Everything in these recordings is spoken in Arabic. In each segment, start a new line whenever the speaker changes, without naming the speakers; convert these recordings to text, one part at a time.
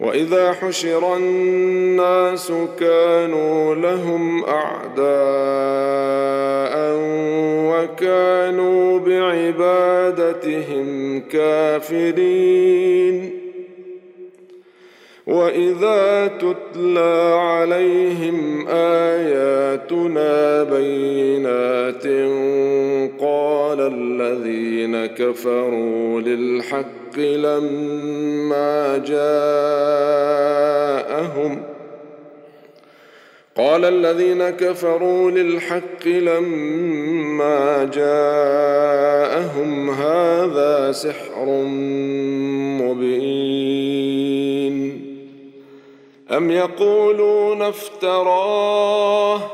واذا حشر الناس كانوا لهم اعداء وكانوا بعبادتهم كافرين واذا تتلى عليهم اياتنا بينات قال الذين كفروا للحق الحق لما جاءهم قال الذين كفروا للحق لما جاءهم هذا سحر مبين ام يقولون افتراه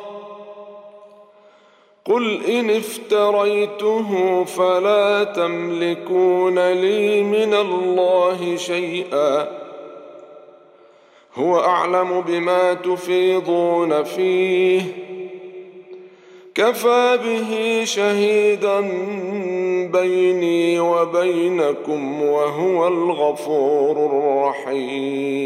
قل ان افتريته فلا تملكون لي من الله شيئا هو اعلم بما تفيضون فيه كفى به شهيدا بيني وبينكم وهو الغفور الرحيم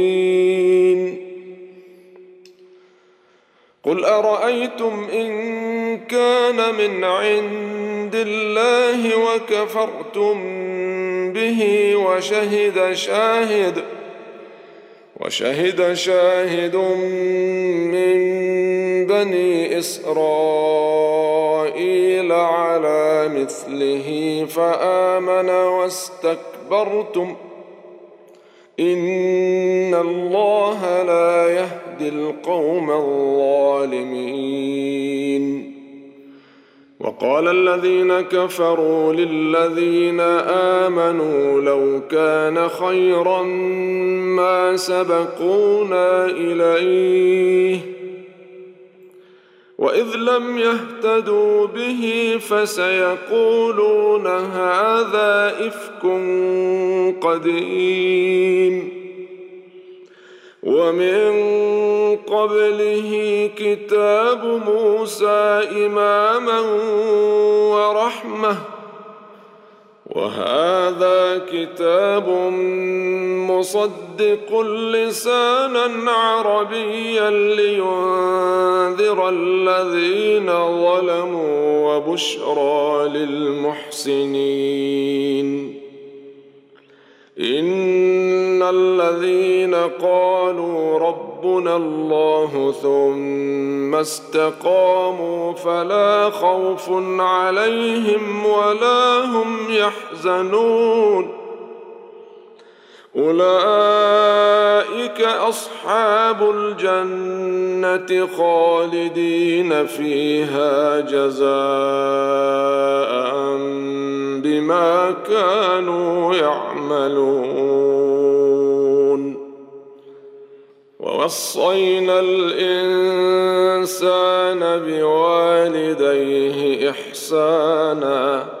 قل ارايتم ان كان من عند الله وكفرتم به وشهد شاهد وشهد شاهد من بني اسرائيل على مثله فامن واستكبرتم إن الله لا يهدي القوم الظالمين وقال الذين كفروا للذين آمنوا لو كان خيرا ما سبقونا إليه واذ لم يهتدوا به فسيقولون هذا افك قديم ومن قبله كتاب موسى اماما ورحمه وهذا كتاب مصدق لسانا عربيا لينذر الذين ظلموا وبشرى للمحسنين ان الذين قالوا ربنا الله ثم استقاموا فلا خوف عليهم ولا هم يحزنون اولئك اصحاب الجنه خالدين فيها جزاء بما كانوا يعملون ووصينا الانسان بوالديه احسانا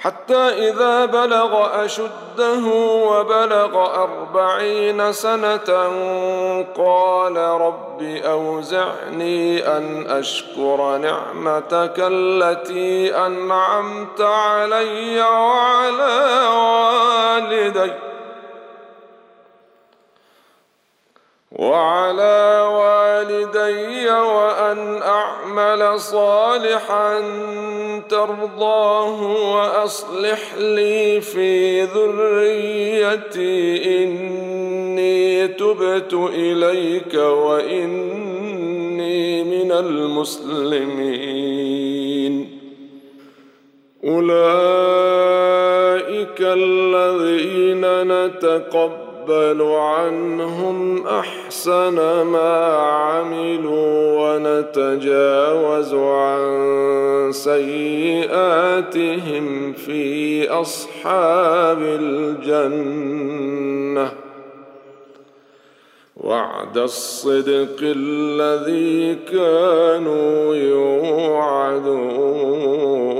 حتى إذا بلغ أشده وبلغ أربعين سنة قال رب أوزعني أن أشكر نعمتك التي أنعمت علي وعلى والدي وعلى والدي والدي وأن أعمل صالحا ترضاه وأصلح لي في ذريتي إني تبت إليك وإني من المسلمين أولئك الذين نتقبل نقبل عنهم احسن ما عملوا ونتجاوز عن سيئاتهم في اصحاب الجنه وعد الصدق الذي كانوا يوعدون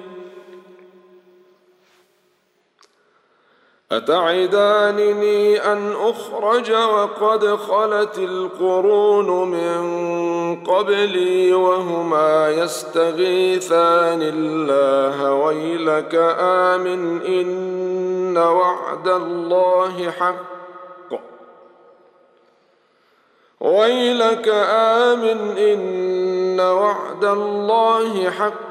اتعدانني ان اخرج وقد خلت القرون من قبلي وهما يستغيثان الله ويلك امن ان وعد الله حق ويلك امن ان وعد الله حق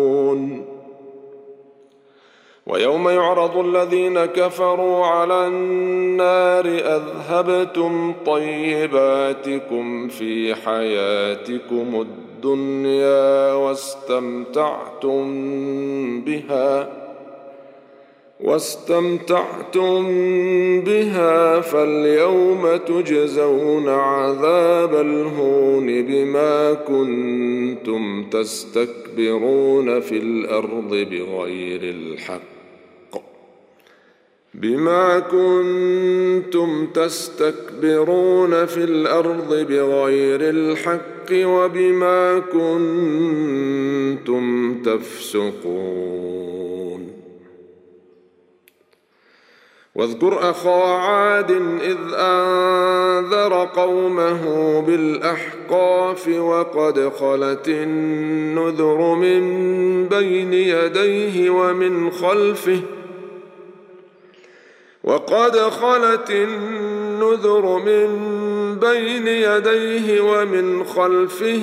ويوم يعرض الذين كفروا على النار اذهبتم طيباتكم في حياتكم الدنيا واستمتعتم بها واستمتعتم بها فاليوم تجزون عذاب الهون بما كنتم تستكبرون يستكبرون في الارض بغير الحق بما كنتم تستكبرون في الارض بغير الحق وبما كنتم تفسقون واذكر اخا عاد اذ انذر قومه بالاحقاف وقد خلت النذر من بين يديه ومن خلفه وقد خلت النذر من بين يديه ومن خلفه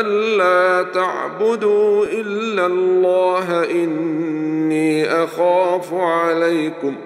ألا تعبدوا إلا الله إني أخاف عليكم ۖ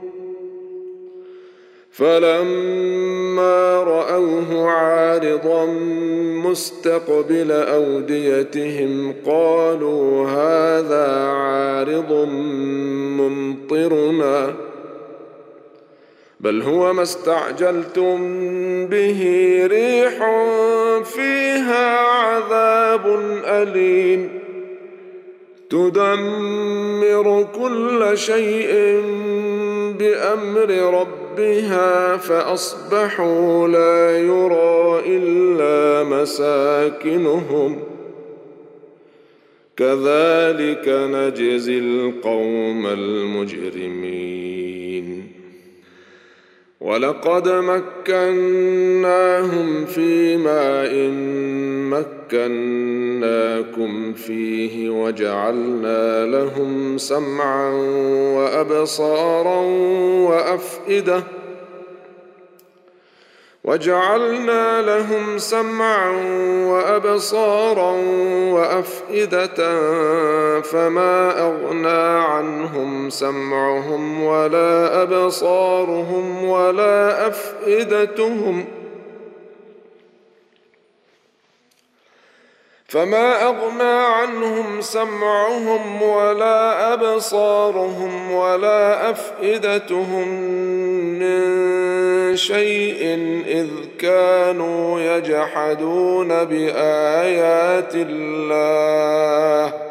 فلما رأوه عارضا مستقبل أوديتهم قالوا هذا عارض ممطرنا بل هو ما استعجلتم به ريح فيها عذاب أليم تدمر كل شيء بأمر رب ربها فأصبحوا لا يرى إلا مساكنهم كذلك نجزي القوم المجرمين ولقد مكناهم في إن مكناهم مكناكم فيه وجعلنا لهم سمعا وابصارا وافئده وجعلنا لهم سمعا وابصارا وافئده فما اغنى عنهم سمعهم ولا ابصارهم ولا افئدتهم ۖ فما اغنى عنهم سمعهم ولا ابصارهم ولا افئدتهم من شيء اذ كانوا يجحدون بايات الله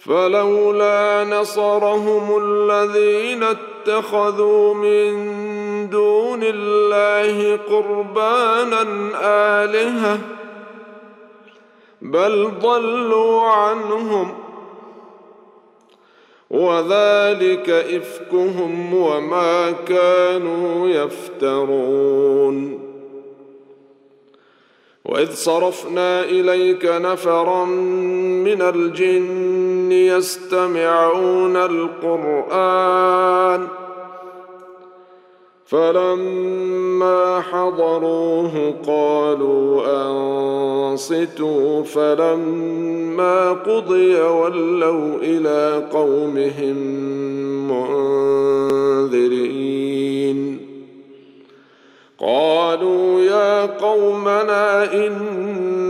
فلولا نصرهم الذين اتخذوا من دون الله قربانا الهه بل ضلوا عنهم وذلك افكهم وما كانوا يفترون واذ صرفنا اليك نفرا من الجن يستمعون القرآن فلما حضروه قالوا أنصتوا فلما قضي ولوا إلى قومهم منذرين قالوا يا قومنا إن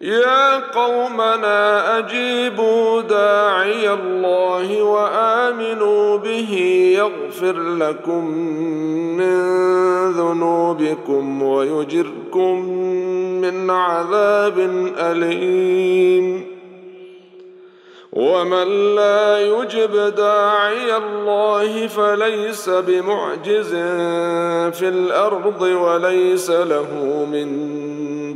يا قومنا اجيبوا داعي الله وامنوا به يغفر لكم من ذنوبكم ويجركم من عذاب اليم ومن لا يجب داعي الله فليس بمعجز في الارض وليس له من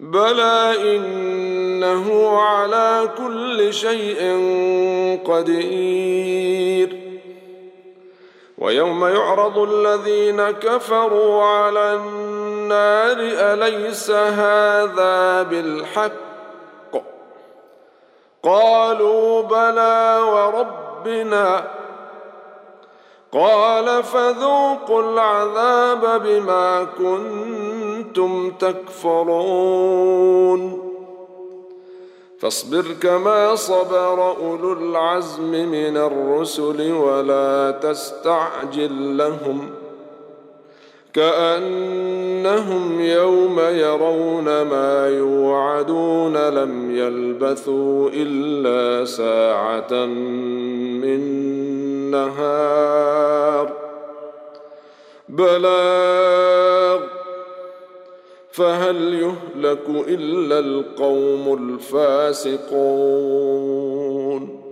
بلى انه على كل شيء قدير ويوم يعرض الذين كفروا على النار اليس هذا بالحق قالوا بلى وربنا قال فذوقوا العذاب بما كنتم كنتم تكفرون فاصبر كما صبر اولو العزم من الرسل ولا تستعجل لهم كانهم يوم يرون ما يوعدون لم يلبثوا الا ساعه من نهار بلاغ فهل يهلك الا القوم الفاسقون